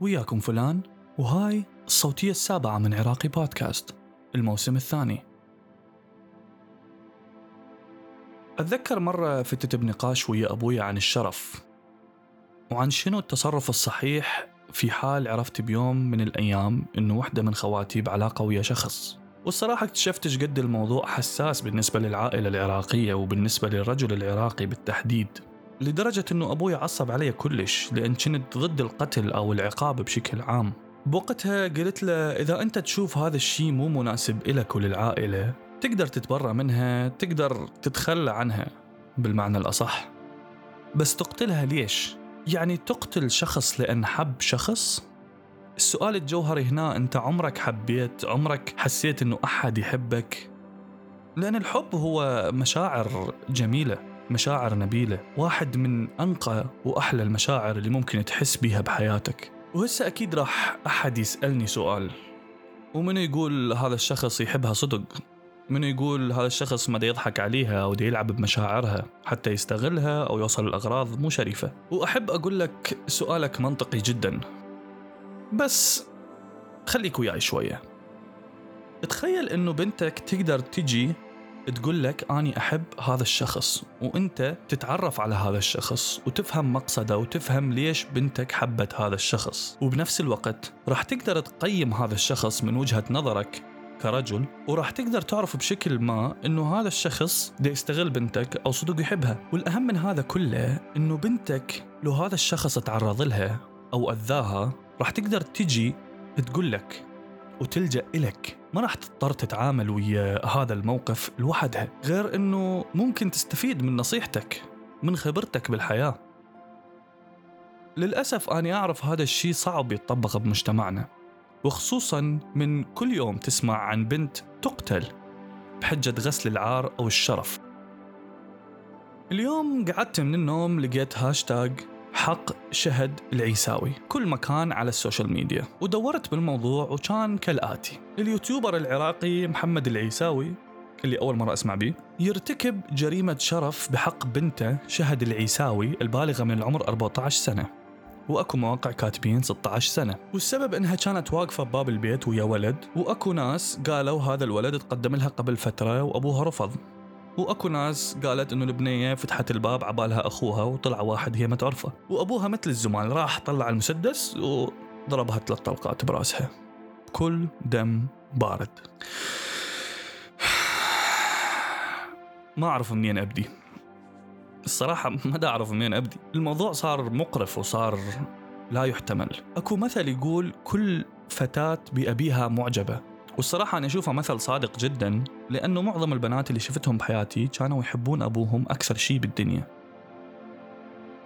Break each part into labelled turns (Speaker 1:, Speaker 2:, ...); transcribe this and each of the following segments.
Speaker 1: وياكم فلان وهاي الصوتية السابعة من عراقي بودكاست. الموسم الثاني. أتذكر مرة فتت بنقاش ويا أبوي عن الشرف وعن شنو التصرف الصحيح في حال عرفت بيوم من الأيام إنه وحدة من خواتي بعلاقة ويا شخص. والصراحة اكتشفت قد الموضوع حساس بالنسبة للعائلة العراقية وبالنسبة للرجل العراقي بالتحديد. لدرجة إنه أبوي عصب علي كلش لأن كنت ضد القتل أو العقاب بشكل عام بوقتها قلت له إذا أنت تشوف هذا الشيء مو مناسب إلك وللعائلة تقدر تتبرى منها تقدر تتخلى عنها بالمعنى الأصح بس تقتلها ليش؟ يعني تقتل شخص لأن حب شخص؟ السؤال الجوهري هنا أنت عمرك حبيت عمرك حسيت أنه أحد يحبك؟ لأن الحب هو مشاعر جميلة مشاعر نبيلة واحد من أنقى وأحلى المشاعر اللي ممكن تحس بيها بحياتك. وهسه أكيد راح أحد يسألني سؤال. ومنو يقول هذا الشخص يحبها صدق؟ منو يقول هذا الشخص ما يضحك عليها أو يلعب بمشاعرها حتى يستغلها أو يوصل الأغراض مو شريفة؟ وأحب أقول لك سؤالك منطقي جدا. بس خليك وياي شوية. تخيل إنه بنتك تقدر تجي تقول لك أني أحب هذا الشخص وأنت تتعرف على هذا الشخص وتفهم مقصده وتفهم ليش بنتك حبت هذا الشخص. وبنفس الوقت راح تقدر تقيم هذا الشخص من وجهة نظرك كرجل وراح تقدر تعرف بشكل ما إنه هذا الشخص دا يستغل بنتك أو صدق يحبها. والأهم من هذا كله إنه بنتك لو هذا الشخص تعرض لها أو أذاها راح تقدر تجي تقول لك وتلجأ إلك. ما راح تضطر تتعامل ويا هذا الموقف لوحدها غير أنه ممكن تستفيد من نصيحتك من خبرتك بالحياة. للأسف أنا أعرف هذا الشيء صعب يتطبق بمجتمعنا وخصوصا من كل يوم تسمع عن بنت تقتل بحجة غسل العار أو الشرف. اليوم قعدت من النوم لقيت هاشتاج حق شهد العيساوي. كل مكان على ال social media. ودورت بالموضوع وكان كالآتي. اليوتيوبر العراقي محمد العيساوي اللي أول مرة أسمع به يرتكب جريمة شرف بحق بنته شهد العيساوي البالغة من العمر 14 سنة. وأكو مواقع كاتبين 16 سنة. والسبب إنها كانت واقفة بباب البيت ويا ولد وأكو ناس قالوا هذا الولد تقدم لها قبل فترة وأبوها رفض. وأكو ناس قالت إنه البنية فتحت الباب عبالها أخوها وطلع واحد هي ما تعرفه وأبوها مثل الزمان راح طلع المسدس وضربها ثلاث طلقات براسها. كل دم بارد. ما أعرف منين أبدي. الصراحة ما دا أعرف منين أبدي. الموضوع صار مقرف وصار لا يحتمل. أكو مثل يقول كل فتاة بأبيها معجبة. والصراحة أنا أشوفها مثل صادق جدا. لأنه معظم البنات اللي شفتهم بحياتي كانوا يحبون أبوهم أكثر شيء بالدنيا.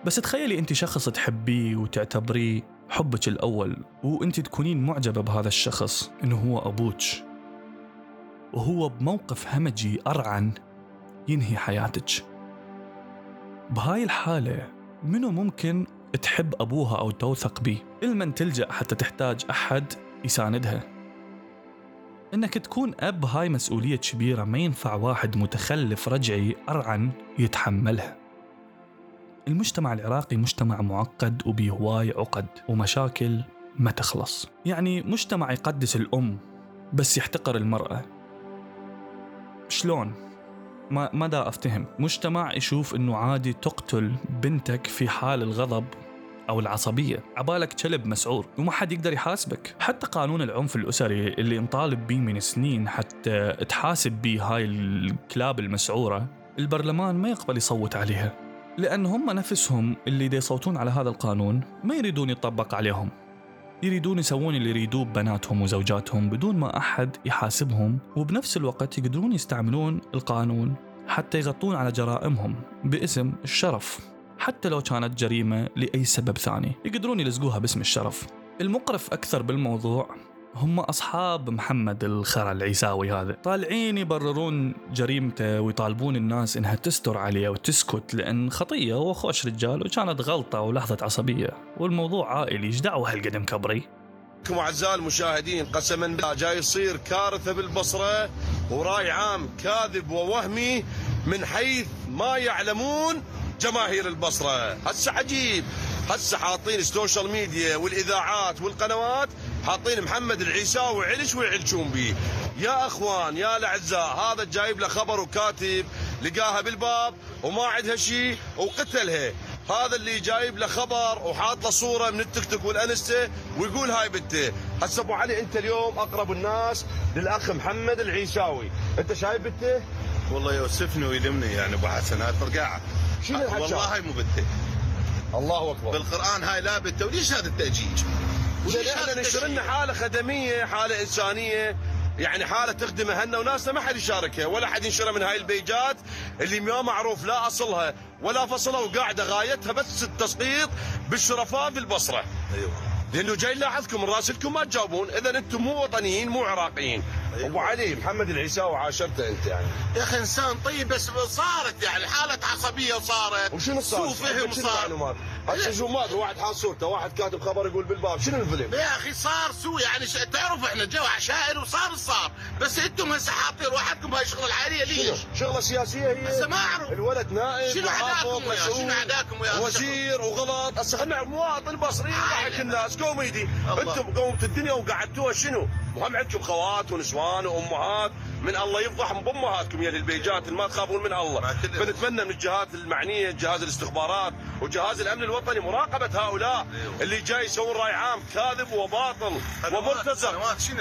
Speaker 1: بس تخيلي أنت شخص تحبيه وتعتبريه حبك الأول وأنت تكونين معجبة بهذا الشخص إنه هو أبوك. وهو بموقف همجي أرعن ينهي حياتك. بهاي الحالة منو ممكن تحب أبوها أو توثق به المن تلجأ حتى تحتاج أحد يساندها. إنك تكون أب هاي مسؤولية كبيرة ما ينفع واحد متخلف رجعي أرعن يتحملها. المجتمع العراقي مجتمع معقد وبيه هواي عقد ومشاكل ما تخلص. يعني مجتمع يقدس الأم بس يحتقر المرأة. شلون؟ ما ما دا أفتهم. مجتمع يشوف أنه عادي تقتل بنتك في حال الغضب أو العصبية. عبالك كلب مسعور وما حد يقدر يحاسبك. حتى قانون العنف الأسري اللي نطالب به من سنين حتى تحاسب به هاي الكلاب المسعورة البرلمان ما يقبل يصوت عليها. لأن هم نفسهم اللي دي يصوتون على هذا القانون ما يريدون يطبق عليهم. يريدون يسوون اللي يريدوه ببناتهم وزوجاتهم بدون ما أحد يحاسبهم وبنفس الوقت يقدرون يستعملون القانون حتى يغطون على جرائمهم باسم الشرف. حتى لو كانت جريمة لأي سبب ثاني. يقدرون يلزقوها باسم الشرف. المقرف أكثر بالموضوع هم أصحاب محمد الخرا العيساوي هذا. طالعين يبررون جريمته ويطالبون الناس إنها تستر عليه وتسكت لأن خطية وخوش رجال وكانت غلطة ولحظة عصبية. والموضوع عائلي. إيش دعوة هالقدم كبري؟
Speaker 2: أعزائي المشاهدين قسما بالله جاي يصير كارثة بالبصرة ورأي عام كاذب ووهمي من حيث ما يعلمون جماهير البصرة. هسه عجيب. هسه حاطين ال social media والإذاعات والقنوات حاطين محمد العيساوي علش ويعلشون به يا أخوان يا الأعزاء هذا جايب له خبر وكاتب لقاها بالباب وما عندها شيء وقتلها. هذا اللي جايب له خبر وحاط له صورة من التيك توك والإنستا ويقول هاي بنته. هسه أبو علي أنت اليوم أقرب الناس للأخ محمد العيساوي. أنت شايف بنته؟
Speaker 3: والله يوسفني ويلمني يعني أبو حسن هاي فرقعه
Speaker 2: شنو الحكي؟
Speaker 3: والله هاي مو بنته
Speaker 2: الله أكبر
Speaker 3: بالقرآن هاي لا بنته وليش هذا التأجيج؟ وليش
Speaker 2: إحنا نشر لنا؟ حالة خدمية حالة إنسانية يعني حالة تخدم اهلنا وناسنا ما حد يشاركها ولا حد ينشرها من هاي البيجات اللي ما معروف لا أصلها ولا فصلها وقاعدة غايتها بس التسقيط بالشرفاء في البصرة
Speaker 3: أيوه
Speaker 2: لأنه جاي لاحظكم من راسلكم ما تجاوبون اذا أنتم مو وطنيين مو عراقيين. أبو علي محمد العيساوي عاشرته أنت يعني
Speaker 3: يا أخي إنسان طيب بس صارت يعني حالة عصبية وصارت
Speaker 2: وشنو صار؟
Speaker 3: سوء فهم صار؟
Speaker 2: هسه شو ما ادري واحد حاط صورته واحد كاتب خبر يقول بالباب شنو الفيلم؟
Speaker 3: يا أخي صار سوء يعني ش... تعرف إحنا جو عشائر وصار صار بس أنتم هسه حاطين روحكم بهاي الشغله العاليه
Speaker 2: شنو؟
Speaker 3: ليش؟
Speaker 2: شغلة سياسية هي؟
Speaker 3: هسه ما أعرف
Speaker 2: الولد نائب
Speaker 3: شنو عداكم وياه؟ شنو عداكم وياه؟
Speaker 2: وزير وغلط هسه خلينا مواطن بصري يضحك الناس كوميدي. أنتم قومت الدنيا وقعدتوها شنو؟ وهم عندكم خوات ونسوان وأمهات من الله يفضحهم بامهاتكم يا البيجات اللي ما تخافون من الله. فنتمنى من الجهات المعنية جهاز الاستخبارات وجهاز الأمن الوطني مراقبة هؤلاء
Speaker 3: أيوة.
Speaker 2: اللي جاي يسوون رأي عام كاذب وباطل ومرتزق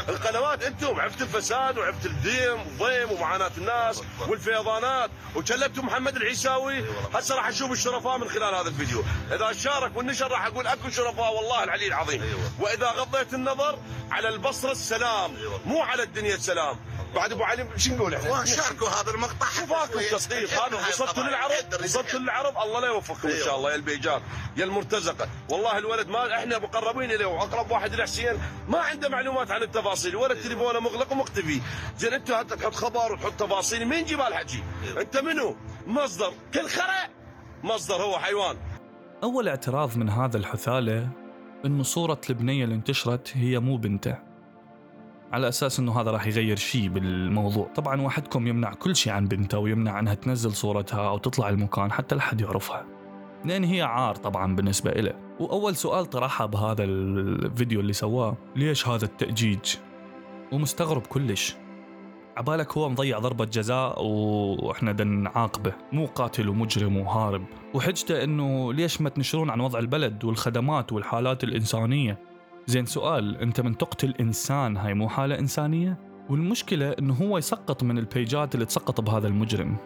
Speaker 3: القنوات؟
Speaker 2: أنتم عرفت الفساد وعرفت الديم والضيم ومعاناة الناس
Speaker 3: أكبر.
Speaker 2: والفيضانات وكلمتوا محمد العيساوي
Speaker 3: والله.
Speaker 2: هسه راح أشوف الشرفاء من خلال هذا الفيديو إذا شارك والنشر راح أقول أكو شرفاء والله العلي العظيم. وإذا غضيت النظر على البصرة السلام. مو على الدنيا السلام بعد أبو علي شو نقول
Speaker 3: إحنا؟ شاركوا هذا المقطع.
Speaker 2: شوفاكم تسقيط هذا وصلتوا للعرب وصلتوا للعرب. الله لا يوفقكم إن شاء الله يا البيجات يا المرتزقة. والله الولد ما إحنا مقربين إليه وأقرب واحد لحسين ما عنده معلومات عن التفاصيل الولد تليفونه مغلق ومختفي زين انت تحط خبر وتحط تفاصيل. مين جيب الحكي أنت منو؟ مصدر. كل خرع مصدر هو حيوان.
Speaker 1: أول اعتراض من هذا الحثالة إنه صورة البنية اللي انتشرت هي مو بنته. على أساس إنه هذا راح يغير شيء بالموضوع. طبعا واحدكم يمنع كل شيء عن بنته ويمنع عنها تنزل صورتها أو تطلع المكان حتى لحد يعرفها. لأن هي عار طبعا بالنسبة إله وأول سؤال طرحها بهذا الفيديو اللي سواه ليش هذا التأجيج؟ ومستغرب كلش. عبالك هو مضيع ضربة جزاء وإحنا بدنا نعاقبه. مو قاتل ومجرم وهارب. وحجته إنه ليش ما تنشرون عن وضع البلد والخدمات والحالات الإنسانية؟ زين سؤال انت من تقتل انسان هاي مو حالة إنسانية؟ والمشكلة إنه هو يسقط من البيجات اللي تسقط بهذا المجرم.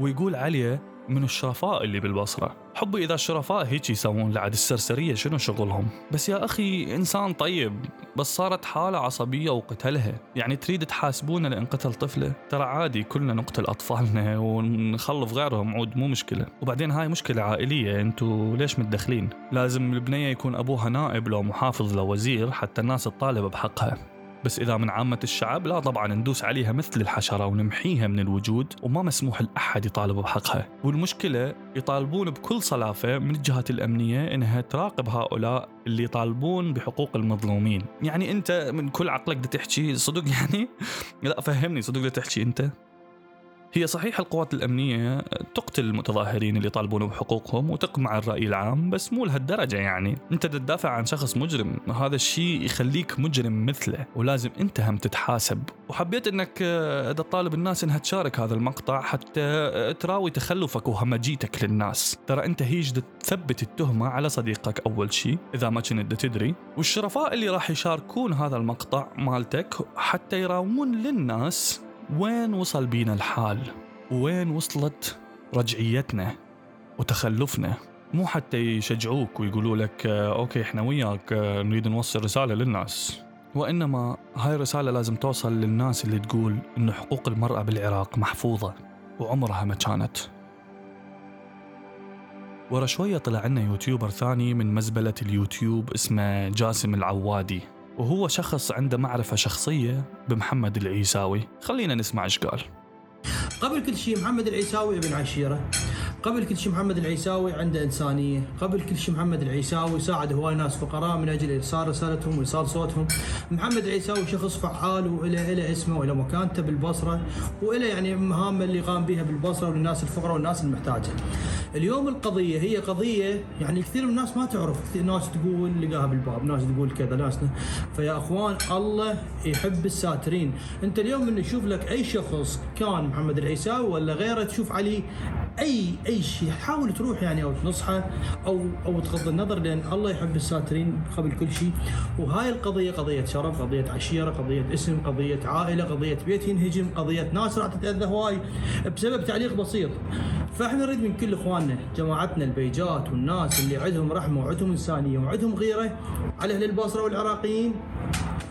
Speaker 1: ويقول عليه من الشرفاء اللي بالبصرة. حبي إذا الشرفاء هيك يسوون لعد السرسرية شنو شغلهم. بس يا أخي إنسان طيب بس صارت حالة عصبية وقتلها. يعني تريد تحاسبونا لأن قتل طفلة؟ ترى عادي كلنا نقتل أطفالنا ونخلف غيرهم عود مو مشكلة. وبعدين هاي مشكلة عائلية أنتو ليش متدخلين؟ لازم البنية يكون أبوها نائب لو محافظ لو وزير حتى الناس تطالب بحقها. بس إذا من عامة الشعب لا طبعا ندوس عليها مثل الحشرة ونمحيها من الوجود وما مسموح لأحد يطالب بحقها. والمشكلة يطالبون بكل صلافة من الجهات الأمنية إنها تراقب هؤلاء اللي يطالبون بحقوق المظلومين. يعني أنت من كل عقلك تحكي صدق يعني؟ لا فهمني صدق تحكي أنت؟ هي صحيح القوات الأمنية تقتل المتظاهرين اللي يطالبون بحقوقهم وتقمع الرأي العام بس مو لهالدرجة يعني. أنت تدافع عن شخص مجرم هذا الشيء يخليك مجرم مثله ولازم أنت هم تتحاسب. وحبيت أنك آه، تطالب الناس أنها تشارك هذا المقطع حتى آه، تراوي تخلفك وهمجيتك للناس. ترى أنت هيج تثبت التهمة على صديقك أول شيء إذا ما كنت تدري. والشرفاء اللي راح يشاركون هذا المقطع مالتك حتى يراوون للناس وين وصل بينا الحال؟ وين وصلت رجعيتنا وتخلفنا؟ مو حتى يشجعوك ويقولوا لك آه، أوكي إحنا وياك آه، نريد نوصل رسالة للناس. وإنما هاي الرسالة لازم توصل للناس اللي تقول انه حقوق المرأة بالعراق محفوظة وعمرها ما كانت. ورا شوية طلع لنا يوتيوبر ثاني من مزبلة اليوتيوب اسمه جاسم العوادي. وهو شخص عنده معرفة شخصية بمحمد العيساوي. خلينا نسمع إيش قال.
Speaker 4: قبل كل شيء محمد العيساوي ابن عشيرة. قبل كل شيء محمد العيساوي عنده إنسانية. قبل كل شيء محمد العيساوي ساعد هواي ناس فقراء من أجل إرسال رسالتهم وإرسال صوتهم. محمد العيساوي شخص فعال وله له اسمه وله مكانته بالبصرة وله يعني مهامه اللي قام بها بالبصرة وللناس الفقراء والناس المحتاجة. اليوم القضية هي قضية يعني كثير من الناس ما تعرف. كثير ناس تقول لقاها بالباب ناس تقول كذا ناس فيا أخوان الله يحب الساترين. أنت اليوم من نشوف لك أي شخص كان محمد العيساوي ولا غيره تشوف عليه أي أي شيء. حاول تروح يعني أو تنصحه أو أو تغض النظر لأن الله يحب الساترين قبل كل شيء. وهاي القضية قضية شرف قضية عشيرة قضية اسم قضية عائلة قضية بيت ينهجم قضية ناس راح تتأذى هواي بسبب تعليق بسيط. فإحنا نريد من كل إخواننا جماعتنا البيجات والناس اللي عندهم رحمة وعندهم إنسانية وعندهم غيرة على أهل البصرة والعراقيين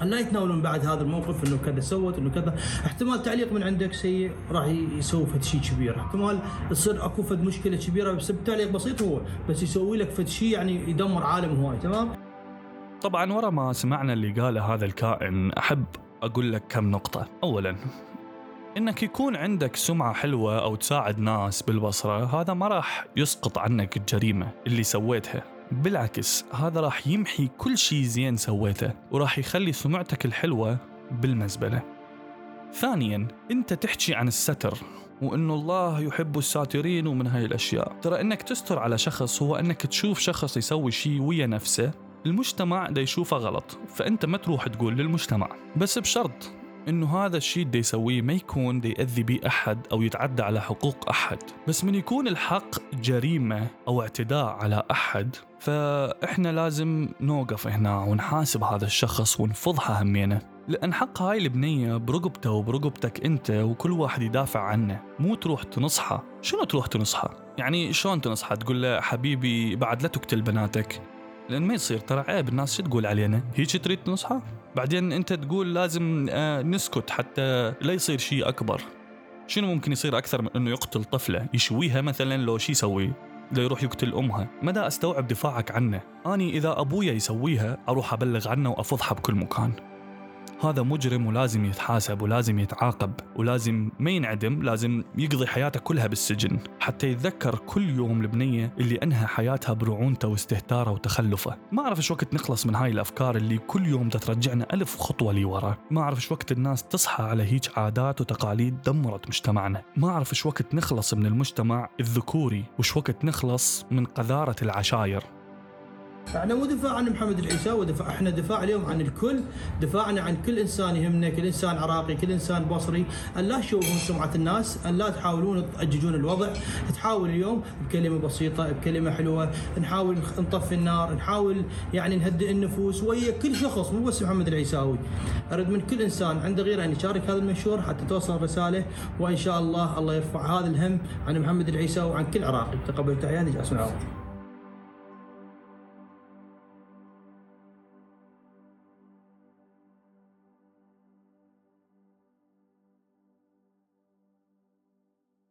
Speaker 4: لا يتناولون بعد هذا الموقف إنه كذا سوت إنه كذا. احتمال تعليق من عندك سيء راح يسوي فد شيء كبير. احتمال تصير أكو فد مشكلة كبيرة بسبب تعليق بسيط هو بس يسوي لك فد شيء يعني يدمر عالم هواي تمام؟
Speaker 1: طبعا ورا ما سمعنا اللي قاله هذا الكائن أحب أقول لك كم نقطة. اولا إنك يكون عندك سمعة حلوة أو تساعد ناس بالبصرة هذا ما راح يسقط عنك الجريمة اللي سويتها. بالعكس هذا راح يمحي كل شيء زين سويته وراح يخلي سمعتك الحلوة بالمزبلة. ثانيا أنت تحكي عن الستر وانه الله يحب الساترين ومن هاي الأشياء. ترى إنك تستر على شخص هو إنك تشوف شخص يسوي شيء ويا نفسه المجتمع دا يشوفه غلط فأنت ما تروح تقول للمجتمع. بس بشرط إنه هذا الشيء اللي يسويه ما يكون دي يأذي بيه أحد أو يتعدى على حقوق أحد. بس من يكون الحق جريمة أو اعتداء على أحد فإحنا لازم نوقف هنا ونحاسب هذا الشخص ونفضحه همينه لأن حق هاي البنية برقبته وبرقبتك أنت وكل واحد يدافع عنه. مو تروح تنصحه. شنو تروح تنصحه؟ يعني شلون تنصحه؟ تقول له حبيبي بعد لا تقتل بناتك. لأن ما يصير. ترى عيب. الناس شو تقول علينا؟ هيك تريد تنصحه؟ بعدين أنت تقول لازم آه، نسكت حتى لا يصير شيء أكبر. شنو ممكن يصير أكثر من أنه يقتل طفلة يشويها مثلا لو شي يسوي؟ لو يروح يقتل أمها. مدى أستوعب دفاعك عنه؟ أني إذا أبويا يسويها أروح أبلغ عنه وأفضحه بكل مكان. هذا مجرم ولازم يتحاسب ولازم يتعاقب ولازم ما ينعدم لازم يقضي حياته كلها بالسجن. حتى يتذكر كل يوم البنية اللي أنهى حياتها برعونته واستهتاره وتخلفه. ما أعرف إيش وقت نخلص من هاي الأفكار اللي كل يوم ترجعنا ألف خطوة لورا. ما أعرف إيش وقت الناس تصحى على هيج عادات وتقاليد دمرت مجتمعنا. ما أعرف إيش وقت نخلص من المجتمع الذكوري وإيش وقت نخلص من قذارة العشاير.
Speaker 4: إحنا مو دفاع عن محمد العيساوي دفاع إحنا دفاع اليوم عن الكل دفاعنا عن كل إنسان يهمنا كل إنسان عراقي كل إنسان بصري أن لا تشوهون سمعة الناس أن لا تحاولون تأججون الوضع. تحاول اليوم بكلمة بسيطة بكلمة حلوة نحاول نطفي النار نحاول يعني نهدئ النفوس ويا كل شخص مو بس محمد العيساوي اريد من كل إنسان عنده غيره أن يشارك هذا المنشور حتى توصل الرساله وإن شاء الله الله يرفع هذا الهم عن محمد العيساوي وعن كل عراقي. تقبل تحياتي جاسم العراقي.